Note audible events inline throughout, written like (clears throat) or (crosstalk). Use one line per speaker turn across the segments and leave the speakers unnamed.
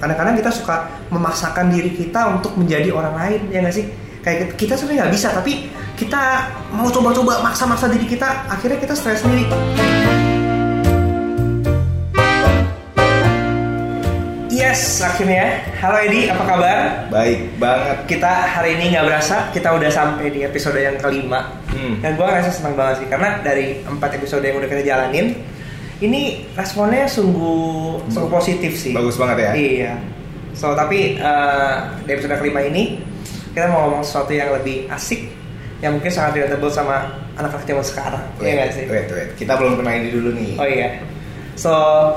Kadang-kadang kita suka memaksakan diri kita untuk menjadi orang lain, ya nggak sih? Kayak kita sebenarnya nggak bisa, tapi kita mau coba-coba maksa-maksa diri kita, akhirnya kita stres sendiri. Yes, akhirnya. Halo Edi, apa kabar?
Baik banget.
Kita hari ini nggak berasa, kita udah sampai di episode yang kelima.
Hmm.
Dan gue ngerasa senang banget sih, karena dari empat episode yang udah kita jalanin, ini responnya sungguh sungguh positif sih.
Bagus banget ya.
Iya. So tapi eh, di episode kelima ini kita mau ngomong sesuatu yang lebih asik, yang mungkin sangat relatable sama anak-anak zaman sekarang. Iya nggak sih?
Wait, wait. Kita belum kenalin diri dulu nih.
Oh iya. So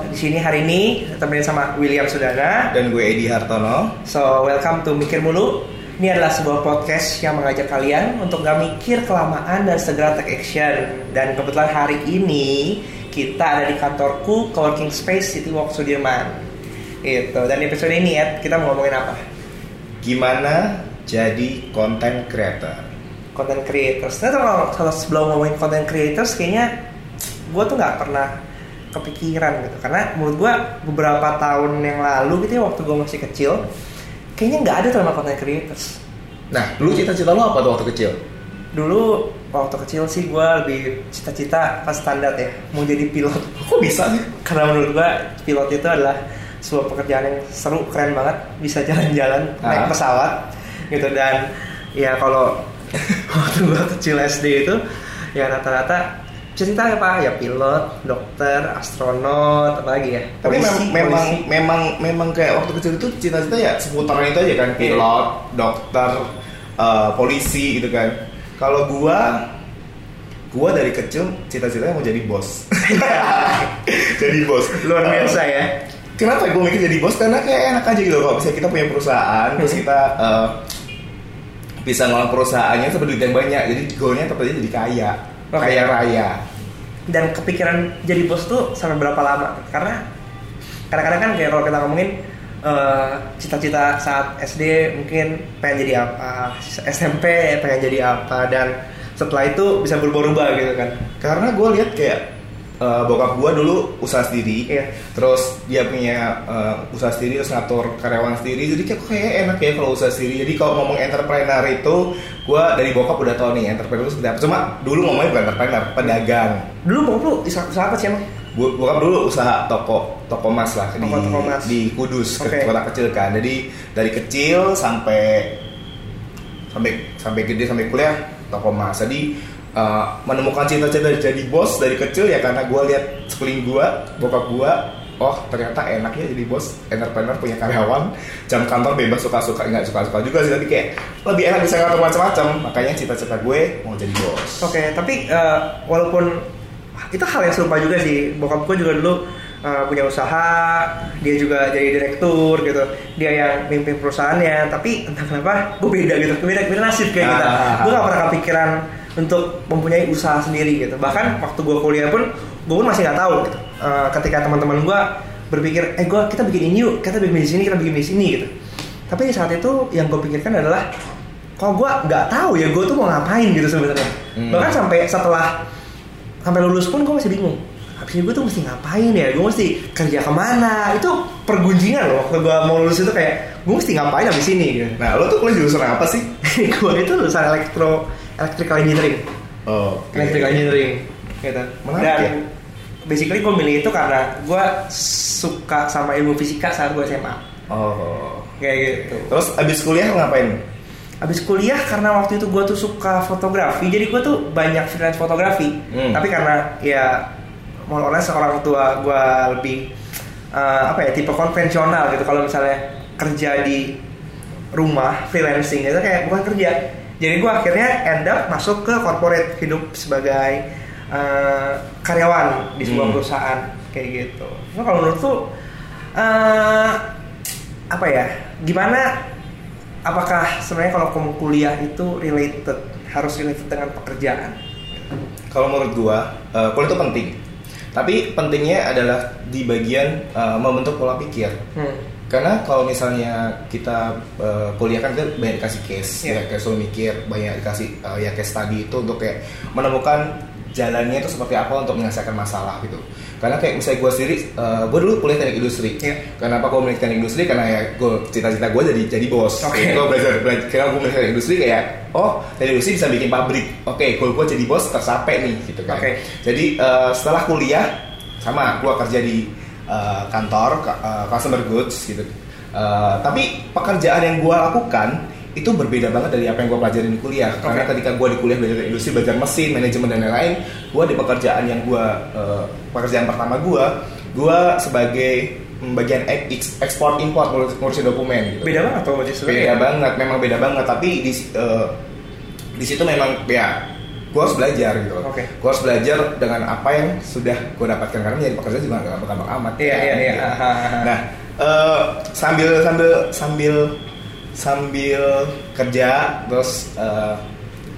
di sini hari ini temenin sama William Sudana.
Dan gue Edi Hartono.
So welcome to Mikir Mulu. Ini adalah sebuah podcast yang mengajak kalian untuk gak mikir kelamaan dan segera take action. Dan kebetulan hari ini kita ada di kantorku Coworking Space City Walk Sudirman. Itu. Dan episode ini Ed, kita mau ngomongin apa?
Gimana jadi content creator?
Content creators. Nah, kalau, kalau sebelum ngomongin content creators, kayaknya gue tuh nggak pernah kepikiran gitu. Karena menurut gue beberapa tahun yang lalu gitu ya waktu gue masih kecil, kayaknya nggak ada tuh nama content creators.
Nah, lu cita-cita lu apa tuh waktu kecil?
Dulu waktu kecil sih gue lebih cita-cita pas standar ya mau jadi pilot. (laughs)
Kok bisa sih?
Karena menurut gue pilot itu adalah sebuah pekerjaan yang seru, keren banget, bisa jalan-jalan naik
Ah.
pesawat gitu dan ya kalau (laughs) waktu gue kecil SD itu ya rata-rata cerita apa ya pilot, dokter, astronot, apa lagi ya?
Tapi mem-
Polisi,
memang
polisi.
memang memang kayak waktu kecil itu cita-cita ya seputaran itu aja kan
Iya.
pilot, dokter, eh, polisi gitu kan. Kalau gua gua dari kecil cita-citanya mau jadi bos. (laughs) jadi bos.
luar biasa ya.
Kenapa gue mikir jadi bos? Karena kayak enak aja gitu kalau bisa kita punya perusahaan, terus
Hmm.
kita eh, bisa ngelola perusahaannya duit yang banyak. Jadi goalnya tetap jadi kaya,
Oke.
kaya raya.
dan kepikiran jadi bos tuh sampai berapa lama karena kadang-kadang kan kayak kalau kita ngomongin eh, cita-cita saat SD mungkin pengen jadi apa SMP pengen jadi apa dan setelah itu bisa berubah-ubah gitu kan
Karena gue lihat kayak eh, bokap gue dulu usaha sendiri,
Iya.
terus dia punya eh, usaha sendiri, terus ngatur karyawan sendiri. Jadi kayak kayak enak ya kalau usaha sendiri. Jadi kalau ngomong entrepreneur itu, gue dari bokap udah tau nih entrepreneur itu seperti apa. Cuma dulu ngomongnya bukan entrepreneur, pedagang.
dulu bokap lu usaha, usaha apa sih emang
Bokap dulu usaha toko toko mas lah di,
Toko- toko mas.
di Kudus ke-
Oke.
kota kecil kan. Jadi dari kecil sampai sampai sampai gede sampai kuliah toko mas. Jadi uh, menemukan cita-cita jadi bos dari kecil ya karena gue lihat sekeliling gue bokap gue oh ternyata enaknya jadi bos entrepreneur punya karyawan jam kantor bebas suka-suka nggak suka-suka juga sih tapi kayak lebih enak bisa ngatur macam-macam makanya cita-cita gue mau jadi bos
Oke, tapi eh, walaupun itu hal yang serupa juga sih. Bokap gue juga dulu eh, punya usaha, dia juga jadi direktur gitu. Dia yang mimpin perusahaannya, tapi entah kenapa gue beda gitu. Beda, beda nasib kayak kita.
Ah.
Gue gak pernah kepikiran untuk mempunyai usaha sendiri gitu. Bahkan waktu gue kuliah pun, gue pun masih nggak tahu gitu. Eh, ketika teman-teman gue berpikir, eh gue kita bikin ini yuk, kita bikin di sini, kita bikin di sini gitu. Tapi di saat itu yang gue pikirkan adalah kalau gue nggak tahu ya gue tuh mau ngapain gitu sebenarnya
Hmm.
bahkan sampai setelah sampai lulus pun gue masih bingung habis ini gue tuh mesti ngapain ya? Gue mesti kerja ke mana? Itu pergunjingan loh waktu gue mau lulus itu kayak gue mesti ngapain habis ini? Gitu
nah lo tuh kuliah jurusan apa sih? (laughs)
Gue itu lulusan elektro electrical engineering.
Oh
electrical engineering gitu.
Menarik
dan
ya?
basically gue milih itu karena gue suka sama ilmu fisika saat gue SMA
oh.
Kayak gitu.
Terus abis kuliah ngapain?
Abis kuliah karena waktu itu gue tuh suka fotografi, jadi gue tuh banyak freelance fotografi.
Hmm.
Tapi karena ya mau orang seorang tua gue lebih eh, apa ya tipe konvensional gitu. Kalau misalnya kerja di rumah freelancing itu kayak bukan kerja. Jadi gue akhirnya end up masuk ke corporate hidup sebagai eh, karyawan di sebuah
Hmm.
perusahaan kayak gitu. Nah, kalau menurut tuh eh, apa ya? Gimana apakah sebenarnya kalau kamu kuliah itu related harus related dengan pekerjaan
Kalau menurut gua, eh, kuliah itu penting. Tapi pentingnya adalah di bagian eh, membentuk pola pikir.
hmm.
Karena kalau misalnya kita eh, kuliah kan kita banyak dikasih case,
Iya.
ya kayak suruh mikir, banyak dikasih eh, ya case study itu untuk kayak menemukan jalannya itu seperti apa untuk menyelesaikan masalah gitu. Karena kayak misalnya gue sendiri uh, gue dulu kuliah teknik industri.
Iya.
kenapa gue milih teknik industri? Karena ya gue cita-cita gue jadi jadi bos.
Oke.
gue belajar belajar karena gue milih teknik industri kayak oh teknik industri bisa bikin pabrik. Oke kalau gue jadi bos tercapai nih gitu kan.
Oke.
jadi uh, setelah kuliah sama gue kerja di uh, kantor uh, customer goods gitu. Uh, tapi pekerjaan yang gue lakukan itu berbeda banget dari apa yang gue pelajarin di kuliah karena
Oke.
ketika gue di kuliah belajar industri belajar mesin manajemen dan lain-lain gue di pekerjaan yang gue uh, pekerjaan pertama gue gue sebagai mm, bagian ek- ekspor impor ngurus- ngurusin dokumen gitu
beda banget tuh justru
beda banget memang beda banget tapi di uh, di situ memang ya gue harus belajar gitu loh.
Oke.
gue harus belajar dengan apa yang sudah gue dapatkan karena menjadi pekerja juga nggak gampang amat
Iya, iya, iya. Aha. (laughs)
nah eh, sambil sambil sambil sambil kerja terus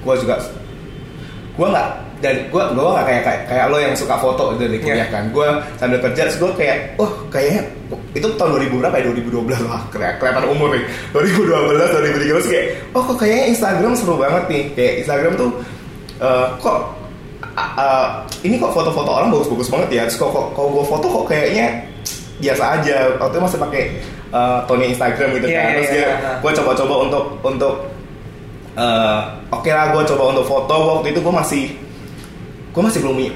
gue juga gue nggak dan gue gue nggak kayak, kayak kayak lo yang suka foto dari kuliah
Iya.
kan. Gue sambil kerja terus gue kayak oh kayaknya itu tahun 2000 berapa ya? 2012 lah kelihatan umur nih. 2012 2013 kayak oh kok kayaknya Instagram seru banget nih. Kayak Instagram tuh eh, kok a- ini kok foto-foto orang bagus-bagus banget ya? Terus kok kok kalau gue foto kok kayaknya biasa aja. Waktu itu masih pakai eh, Tony Instagram gitu
Iya,
kan
iya,
terus
iya.
gue coba-coba untuk untuk eh, oke lah gue coba untuk foto waktu itu gue masih gue masih belum punya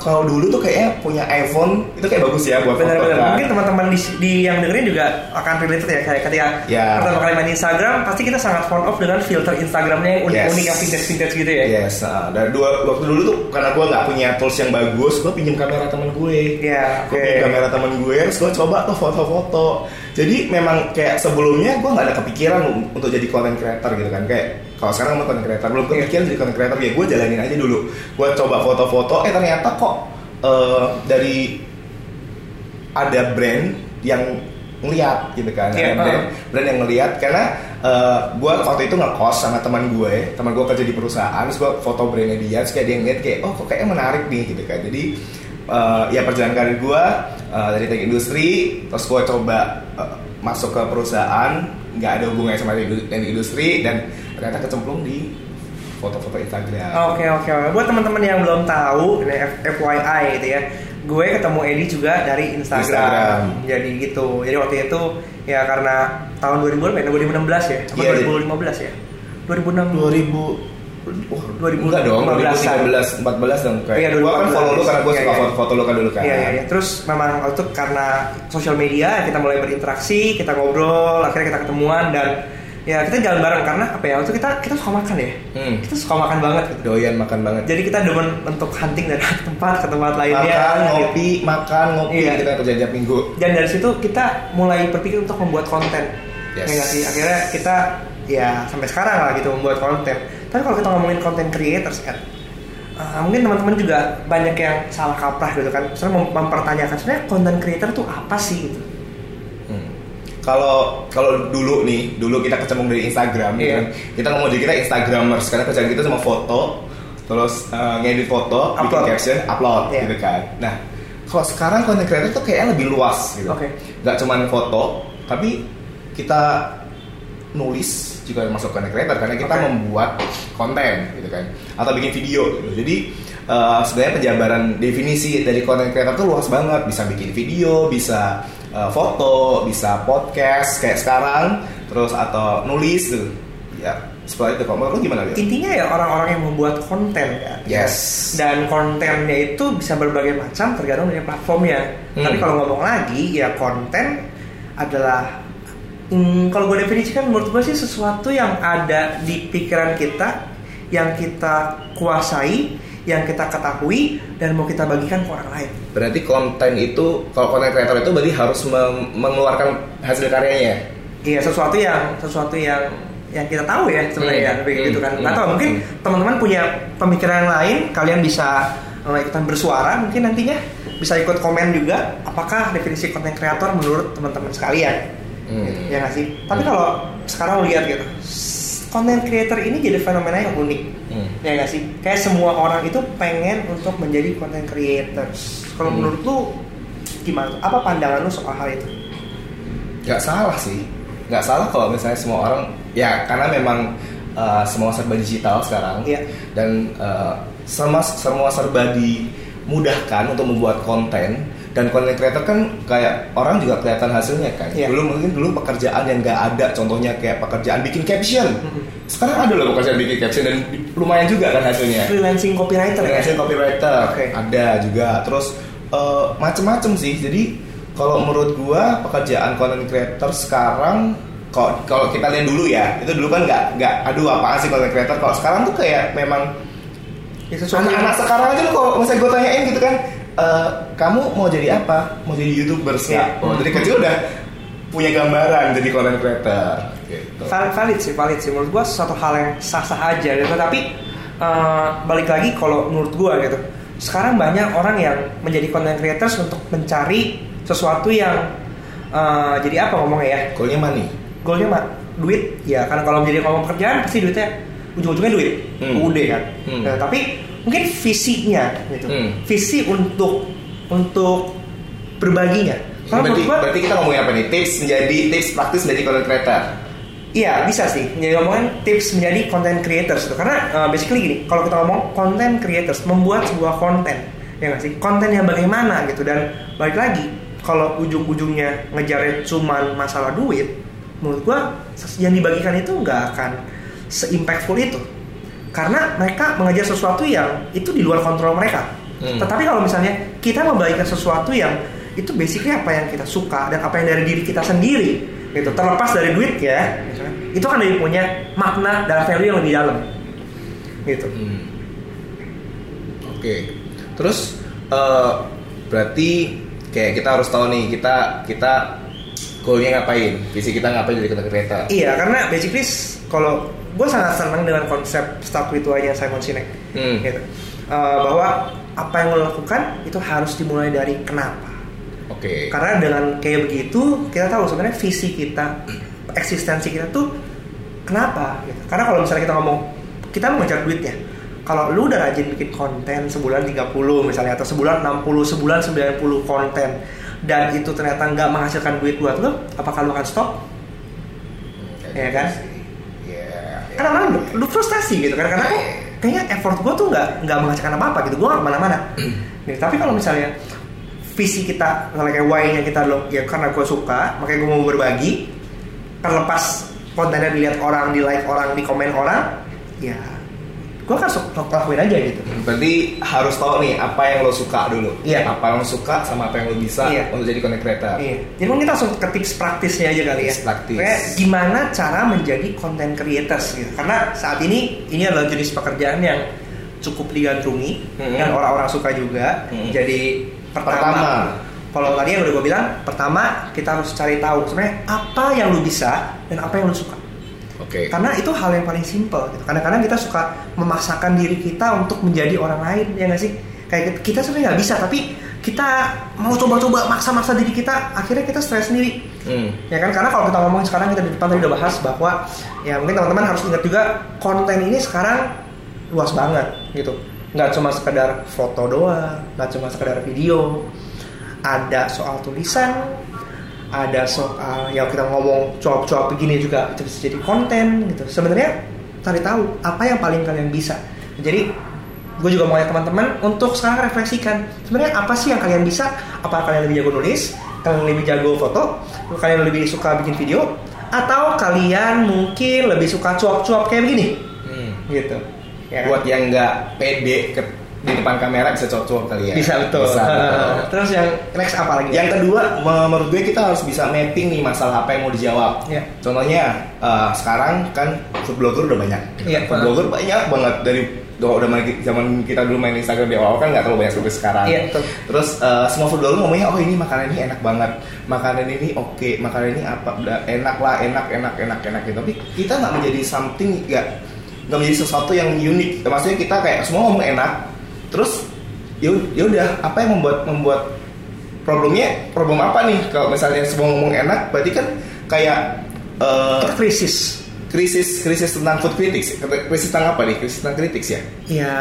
kalau- dulu tuh kayaknya punya iPhone itu kayak bagus ya buat foto
benar-benar
kan.
mungkin teman-teman di, di yang dengerin juga akan related ya kayak ketika
Ya.
pertama kali main Instagram pasti kita sangat fond of dengan filter Instagramnya yang unik-unik
Yes.
yang vintage-vintage gitu ya
Yes, nah, dan dua waktu dulu tuh karena gue nggak punya tools yang bagus, gue pinjam kamera temen gue.
Iya,
Gue
oke.
pinjam kamera temen gue, terus gue coba tuh foto-foto. Jadi memang kayak sebelumnya gue nggak ada kepikiran untuk jadi content creator gitu kan, kayak kalau sekarang mau content creator belum
Iya.
kepikiran jadi content creator ya gue jalanin aja dulu. Gue coba foto-foto, eh ternyata kok eh, dari ada brand yang ngeliat gitu kan, ada brand,
uh.
brand yang ngeliat karena gue waktu itu ngekos sama teman gue, teman gue kerja di perusahaan, terus gue foto brandnya dia, terus kayak dia ngeliat kayak oh kok kayaknya menarik nih gitu kan, jadi eh, ya perjalanan karir gue eh, dari teknik industri, terus gue coba eh, masuk ke perusahaan nggak ada hubungannya sama teknik industri dan ternyata kecemplung di foto-foto Instagram.
Oke oke oke. Buat teman-teman yang belum tahu, ini F- FYI gitu ya. Gue ketemu Edi juga dari Instagram.
Instagram.
Jadi gitu. Jadi waktu itu ya karena tahun 2000 berapa ya? 2016 ya? Apa
Iya,
2015 ya? 2006.
2000 Wah,
2015
enggak dong,
2015
2013, 14 dong kayak.
Iya,
gua kan
2014.
follow lu karena gue
Iya,
suka
iya.
foto-foto lu kan dulu kan.
Iya, iya, iya. Terus memang waktu itu karena sosial media kita mulai berinteraksi, kita ngobrol, akhirnya kita ketemuan dan ya kita jalan bareng karena apa ya? Waktu kita kita suka makan ya.
Hmm.
Kita suka makan banget. Gitu.
Doyan makan banget.
Jadi kita demen untuk hunting dari (laughs) tempat ke tempat lainnya.
makan
gitu.
ngopi makan ngopi
Iya.
kita kerja tiap minggu
Dan dari situ kita mulai berpikir untuk membuat konten.
Yes.
Ya sih? Akhirnya kita ya sampai sekarang lah gitu membuat konten. Tapi kalau kita ngomongin konten creators kan, uh, mungkin teman-teman juga banyak yang salah kaprah gitu kan. Misalnya mem- mempertanyakan sebenarnya konten creator tuh apa sih gitu.
Hmm. kalau kalau dulu nih dulu kita kecemplung dari Instagram gitu
Iya.
kan. kita ngomong jadi kita Instagramers karena kerjaan kita cuma foto terus uh, ngedit foto bikin
Upload.
caption upload
Iya.
gitu kan nah kalau sekarang content creator tuh kayaknya lebih luas gitu
Oke.
nggak cuma foto tapi kita nulis juga masuk content creator karena kita
Oke.
membuat konten gitu kan atau bikin video gitu. jadi uh, sebenarnya penjabaran definisi dari content creator tuh luas banget bisa bikin video bisa uh, foto bisa podcast kayak sekarang terus atau nulis tuh ya seperti itu menurut lu gimana dia
Intinya ya orang-orang yang membuat konten kan.
Yes.
Dan kontennya itu bisa berbagai macam tergantung dari platformnya.
Hmm.
Tapi kalau ngomong lagi ya konten adalah hmm, kalau gue definisikan menurut gue sih sesuatu yang ada di pikiran kita yang kita kuasai, yang kita ketahui dan mau kita bagikan ke orang lain.
berarti konten itu kalau content creator itu berarti harus mengeluarkan hasil karyanya
Iya sesuatu yang sesuatu yang yang kita tahu ya sebenarnya
Hmm,
ya kayak
hmm,
gitu kan.
hmm,
Nggak tahu mungkin
hmm.
teman-teman punya pemikiran yang lain, kalian bisa eh, ikutan bersuara mungkin nantinya bisa ikut komen juga apakah definisi konten kreator menurut teman-teman sekalian.
Hmm.
Gitu, ya nggak sih? Tapi kalau sekarang lihat gitu, konten creator ini jadi fenomena yang unik.
Hmm.
Ya nggak sih? Kayak semua orang itu pengen untuk menjadi content creators. Kalau
Hmm.
menurut lu gimana? Apa pandangan lu soal hal itu?
nggak salah sih nggak salah kalau misalnya semua orang ya karena memang uh, semua serba digital sekarang
Iya.
dan uh, sama semua serba dimudahkan untuk membuat konten dan content creator kan kayak orang juga kelihatan hasilnya kan.
Iya.
Dulu mungkin dulu pekerjaan yang nggak ada, contohnya kayak pekerjaan bikin caption. Sekarang ada loh pekerjaan bikin caption dan lumayan juga kan hasilnya.
freelancing copywriter ya
Freelancing copywriter
Oke.
ada juga. Terus eh, macem-macem sih. Jadi kalau menurut gua pekerjaan content creator sekarang kalau kita lihat dulu ya, itu dulu kan nggak nggak aduh apaan sih content creator. Kalau sekarang tuh kayak memang
Ya, yang-
anak-anak sekarang aja lo kalau misalnya gue tanyain gitu kan, eh, kamu mau jadi apa? Mau jadi youtubers
Iya.
ya? Oh dari kecil udah punya gambaran jadi content creator. Gitu.
valid, valid sih valid sih menurut gua sesuatu hal yang sah sah aja gitu tapi eh, balik lagi kalau menurut gua gitu sekarang banyak orang yang menjadi content creators untuk mencari sesuatu yang eh, jadi apa ngomongnya ya
Goalnya money.
goalnya mah duit ya karena kalau menjadi ngomong pekerjaan pasti duitnya ujung-ujungnya duit
Hmm.
UUD kan
Hmm.
Nah, tapi mungkin visinya gitu
Hmm.
visi untuk untuk berbaginya kalau
berarti,
gua
berarti kita ngomongin apa nih? Tips menjadi tips praktis menjadi content creator.
Iya bisa sih. Jadi ngomongin tips menjadi content creators itu karena uh, basically gini, kalau kita ngomong content creators membuat sebuah konten, ya nggak sih? Konten yang bagaimana gitu dan balik lagi kalau ujung-ujungnya ngejarnya cuman masalah duit, menurut gua yang dibagikan itu nggak akan se-impactful itu. Karena mereka mengejar sesuatu yang itu di luar kontrol mereka.
Hmm.
Tetapi kalau misalnya kita membagikan sesuatu yang itu basically apa yang kita suka dan apa yang dari diri kita sendiri gitu terlepas dari duit ya misalnya, itu kan dari punya makna dan value yang lebih dalam gitu
Hmm. Oke. Terus eh, berarti kayak kita harus tahu nih kita kita goalnya ngapain, visi kita ngapain jadi content creator.
iya karena basically kalau gue sangat senang dengan konsep start with why-nya Simon Sinek
Hmm.
gitu Eh, bahwa apa yang lo lakukan itu harus dimulai dari kenapa
Oke.
Karena dengan kayak begitu kita tahu sebenarnya visi kita, eksistensi kita tuh kenapa? Gitu. Karena kalau misalnya kita ngomong kita mau ngejar duit ya. Kalau lu udah rajin bikin konten sebulan 30 misalnya atau sebulan 60, sebulan 90 konten dan itu ternyata nggak menghasilkan duit buat lu, apakah lu akan stop? Iya kan? Karena orang lu, frustasi gitu kan karena kok kayaknya effort gue tuh nggak nggak menghasilkan apa apa gitu gue nggak ke mana-mana. (clears throat) Nih, tapi kalau misalnya visi kita misalnya kayak why-nya kita lo ya karena gue suka makanya gue mau berbagi kan lepas kontennya dilihat orang di like orang di komen orang ya gue kan suka lakuin aja gitu
Berarti harus tahu nih apa yang lo suka dulu.
Iya.
Apa yang lo suka sama apa yang lo bisa
Iya.
untuk jadi content creator.
Iya. Jadi mungkin kita langsung ke tips praktisnya aja kali ya.
Praktis.
Kayak gimana cara menjadi content creators gitu. Karena saat ini ini adalah jenis pekerjaan yang cukup digandrungi
Mhm.
dan orang-orang suka juga.
Mhm.
Jadi pertama,
Pertama.
kalau tadi yang udah gue bilang, pertama kita harus cari tahu sebenarnya apa yang lu bisa dan apa yang lu suka.
Oke.
Karena itu hal yang paling simple gitu. Kadang-kadang kita suka memaksakan diri kita untuk menjadi orang lain, ya nggak sih? Kayak kita sebenarnya nggak bisa, tapi kita mau coba-coba maksa-maksa diri kita, akhirnya kita stres sendiri.
Hmm.
Ya kan? Karena kalau kita ngomongin sekarang kita di depan tadi udah bahas bahwa ya mungkin teman-teman harus ingat juga konten ini sekarang luas banget gitu. Nggak cuma sekedar foto doang, nggak cuma sekedar video. Ada soal tulisan, ada soal yang kita ngomong cuap-cuap begini juga itu bisa jadi konten gitu. Sebenarnya cari tahu apa yang paling kalian bisa. Jadi gue juga mau ngajak teman-teman untuk sekarang refleksikan sebenarnya apa sih yang kalian bisa apa kalian lebih jago nulis kalian lebih jago foto kalian lebih suka bikin video atau kalian mungkin lebih suka cuap-cuap kayak begini
Hmm.
gitu ya kan?
Buat yang nggak pede ke, di depan kamera bisa cocok kali ya.
bisa betul
Bisa, betul.
terus yang next apa lagi
Yang kedua, me- menurut gue kita harus bisa mapping nih masalah apa yang mau dijawab.
Iya.
Contohnya eh, sekarang kan food blogger udah banyak.
Iya,
food blogger banyak banget dari udah udah main zaman kita dulu main Instagram di awal kan nggak terlalu banyak seperti sekarang.
Iya, betul.
Terus eh, semua food blogger ngomongnya oh ini makanan ini enak banget, makanan ini oke, makanan ini apa udah enak lah, enak enak enak enak gitu. Tapi kita nggak menjadi something nggak nggak menjadi sesuatu yang unik. Maksudnya kita kayak semua ngomong enak, terus ya ya udah apa yang membuat membuat problemnya problem apa nih? Kalau misalnya semua ngomong enak berarti kan kayak
kita krisis.
krisis krisis tentang food critics. Krisis tentang apa nih? Krisis tentang critics ya?
Ya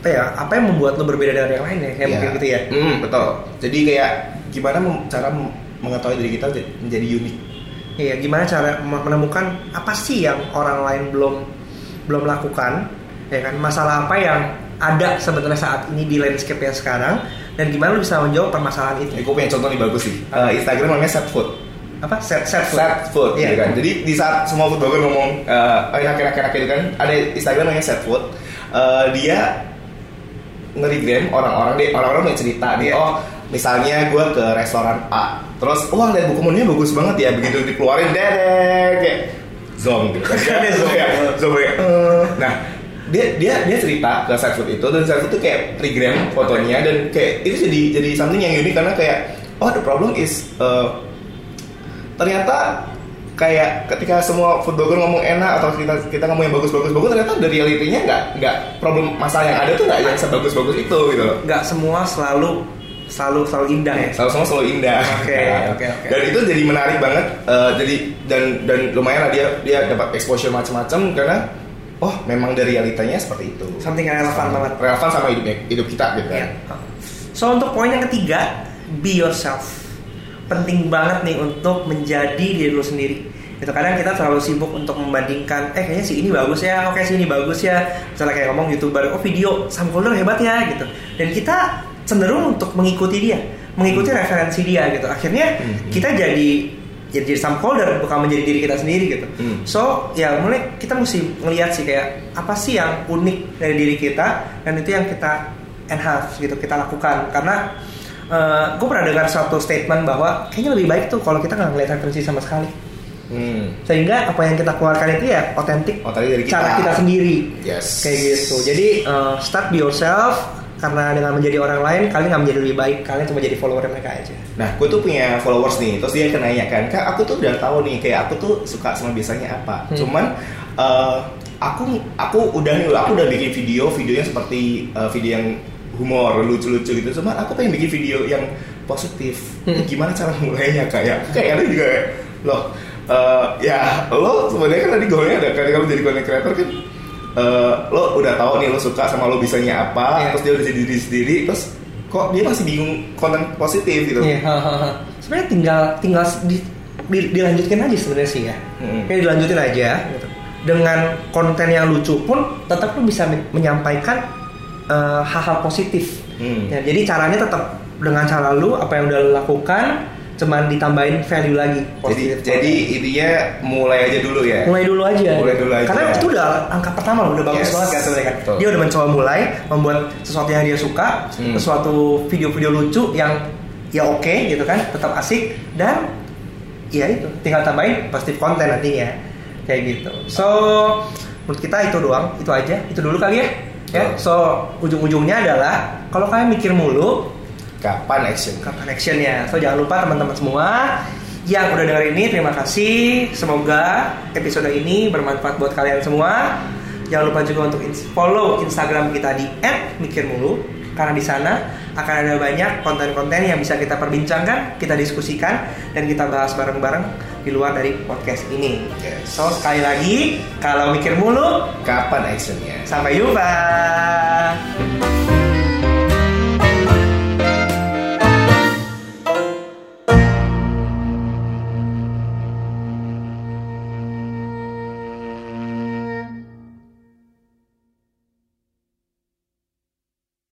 apa ya apa yang membuat lo berbeda dari yang lain ya? Kayak
Iya.
mungkin gitu ya?
Hmm, betul. Jadi kayak gimana cara mengetahui diri kita jadi- menjadi unik?
Iya, gimana cara me- menemukan apa sih yang orang lain belum belum lakukan, ya kan? Masalah apa yang ada sebenarnya saat ini di landscape yang sekarang dan gimana lu bisa menjawab permasalahan itu
Ini gue punya contoh nih bagus sih. Eh, Instagram namanya set food.
apa set set food.
Set food,
Iya.
gitu kan. Jadi di saat semua food blogger ngomong eh, enak enak enak gitu kan, ada Instagram namanya set food. Eh, dia ngerigram orang-orang deh, orang-orang yang cerita nih,
Iya.
oh misalnya gue ke restoran A, terus wah lihat buku menunya bagus banget ya, begitu (laughs) dikeluarin dedek kayak zong gitu.
Zong.
Zong kayak, eh. Nah dia dia dia cerita ke food itu dan food itu kayak regram fotonya dan kayak itu jadi jadi something yang unik karena kayak oh the problem is eh, ternyata kayak ketika semua food blogger ngomong enak atau kita kita ngomong yang bagus-bagus bagus ternyata dari realitinya nggak nggak problem masalah yang ada tuh nggak yang sebagus-bagus itu gitu. Loh
nggak semua selalu selalu selalu indah ya?
Selalu semua selalu indah.
Oke,
Nah, (laughs)
oke, oke.
dan itu jadi menarik banget eh, jadi dan dan lumayan lah dia dia dapat exposure macam-macam karena oh memang dari realitanya seperti itu
something yang relevan banget
relevan sama hidup hidup kita gitu kan
So untuk poin yang ketiga, be yourself. Penting banget nih untuk menjadi diri lu sendiri. Itu kadang kita terlalu sibuk untuk membandingkan, eh kayaknya si ini bagus ya, oke si ini bagus ya. Misalnya kayak ngomong youtuber, oh video Sam Colder hebat ya gitu. Dan kita cenderung untuk mengikuti dia, mengikuti referensi dia gitu. Akhirnya
Hmm.
kita jadi jadi jadi Sam Colder bukan menjadi diri kita sendiri gitu.
Hmm.
So ya mulai kita mesti ngelihat sih kayak apa sih yang unik dari diri kita dan itu yang kita enhance gitu kita lakukan karena gue pernah dengar suatu statement bahwa kayaknya lebih baik tuh kalau kita nggak ngeliat referensi sama sekali
hmm.
sehingga apa yang kita keluarkan itu ya otentik
Oh,
cara kita sendiri
yes
kayak gitu jadi eh, start be yourself karena dengan menjadi orang lain kalian nggak menjadi lebih baik kalian cuma jadi follower mereka aja
Nah, gue tuh punya followers nih, terus dia nanya kan, kak aku tuh udah tahu nih, kayak aku tuh suka sama biasanya apa.
Hmm.
Cuman eh, aku aku udah nih, aku udah bikin video, videonya seperti eh, video yang humor, lucu-lucu gitu. Cuman aku pengen bikin video yang positif.
Hmm.
Gimana cara mulainya kak ya? Kayak ada juga loh, eh, ya lo sebenarnya kan tadi goalnya ada kan kamu jadi content creator kan. Eh, lo udah tahu nih lo suka sama lo bisanya apa,
Iya.
terus dia udah jadi diri sendiri, terus kok dia masih bingung konten positif gitu.
Hahaha. sebenarnya tinggal tinggal di, di- dilanjutkan aja sebenarnya sih ya.
Hmm.
Kayak dilanjutin aja gitu. Dengan konten yang lucu pun tetap lu bisa men- menyampaikan eh, hal-hal positif.
Hmm.
Ya, jadi caranya tetap dengan cara lu apa yang udah lu lakukan cuman ditambahin value lagi.
Jadi jadi intinya mulai aja dulu ya.
mulai dulu aja.
Mulai dulu aja.
Karena itu udah angka pertama loh, udah bagus
Yes.
banget kan sebenarnya kan.
Betul.
Dia udah mencoba mulai membuat sesuatu yang dia suka,
Hmm.
sesuatu video-video lucu yang ya oke gitu kan, tetap asik dan ya itu tinggal tambahin positif konten nantinya kayak gitu. So menurut kita itu doang, itu aja, itu dulu kali ya. Ya, so ujung-ujungnya adalah kalau kalian mikir mulu,
Kapan action?
kapan actionnya. So jangan lupa teman-teman semua yang udah denger ini terima kasih. Semoga episode ini bermanfaat buat kalian semua. Jangan lupa juga untuk follow Instagram kita di @mikirmulu karena di sana akan ada banyak konten-konten yang bisa kita perbincangkan, kita diskusikan dan kita bahas bareng-bareng di luar dari podcast ini.
Yes.
So sekali lagi kalau mikir mulu
Kapan actionnya?
sampai jumpa.